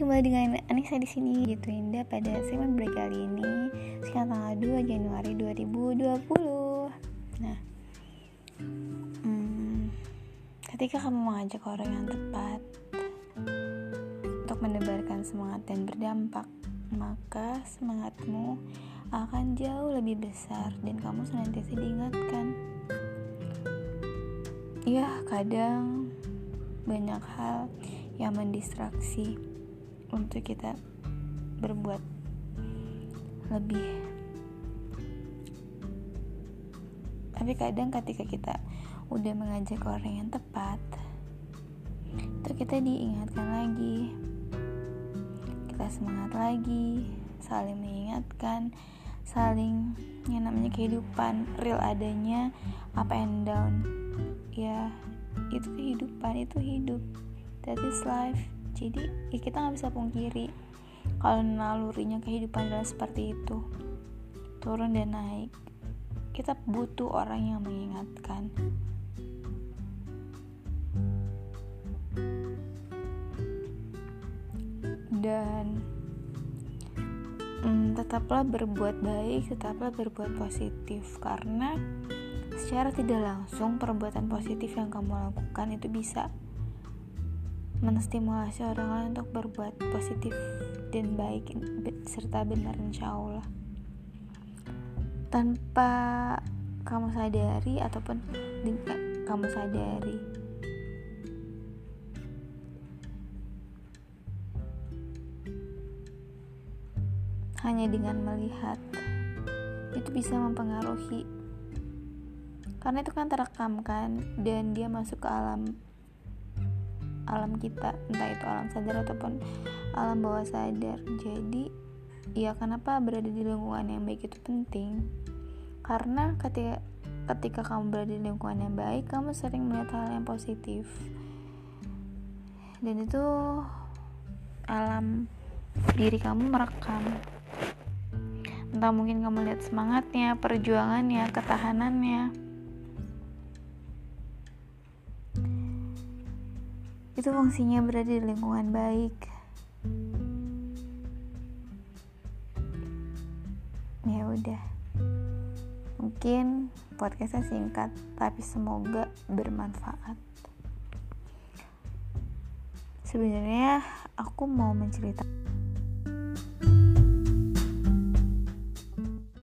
dengan Anissa di sini gitu Indah pada segmen break kali ini sekarang tanggal 2 Januari 2020. Nah, hmm, ketika kamu mengajak orang yang tepat untuk menebarkan semangat dan berdampak, maka semangatmu akan jauh lebih besar dan kamu senantiasa diingatkan. Ya, kadang banyak hal yang mendistraksi untuk kita berbuat lebih. Tapi kadang ketika kita udah mengajak orang yang tepat itu kita diingatkan lagi. Kita semangat lagi saling mengingatkan saling yang namanya kehidupan real adanya up and down. Ya itu kehidupan itu hidup. That is life jadi ya kita nggak bisa pungkiri kalau nalurinya kehidupan adalah seperti itu. Turun dan naik. Kita butuh orang yang mengingatkan. Dan mm, tetaplah berbuat baik tetaplah berbuat positif. Karena secara tidak langsung perbuatan positif yang kamu lakukan itu bisa menstimulasi orang lain untuk berbuat positif dan baik serta benar insya Allah. Tanpa kamu sadari ataupun kamu sadari hanya dengan melihat itu bisa mempengaruhi. Karena itu kan terekam kan dan dia masuk ke alam alam kita entah itu alam sadar ataupun alam bawah sadar. Jadi ya kenapa berada di lingkungan yang baik itu penting? Karena ketika ketika kamu berada di lingkungan yang baik kamu sering melihat hal yang positif. Dan itu alam diri kamu merekam. Entah mungkin kamu lihat semangatnya perjuangannya ketahanannya itu fungsinya berada di lingkungan baik. Ya udah. Mungkin podcastnya singkat tapi semoga bermanfaat. Sebenarnya aku mau menceritakan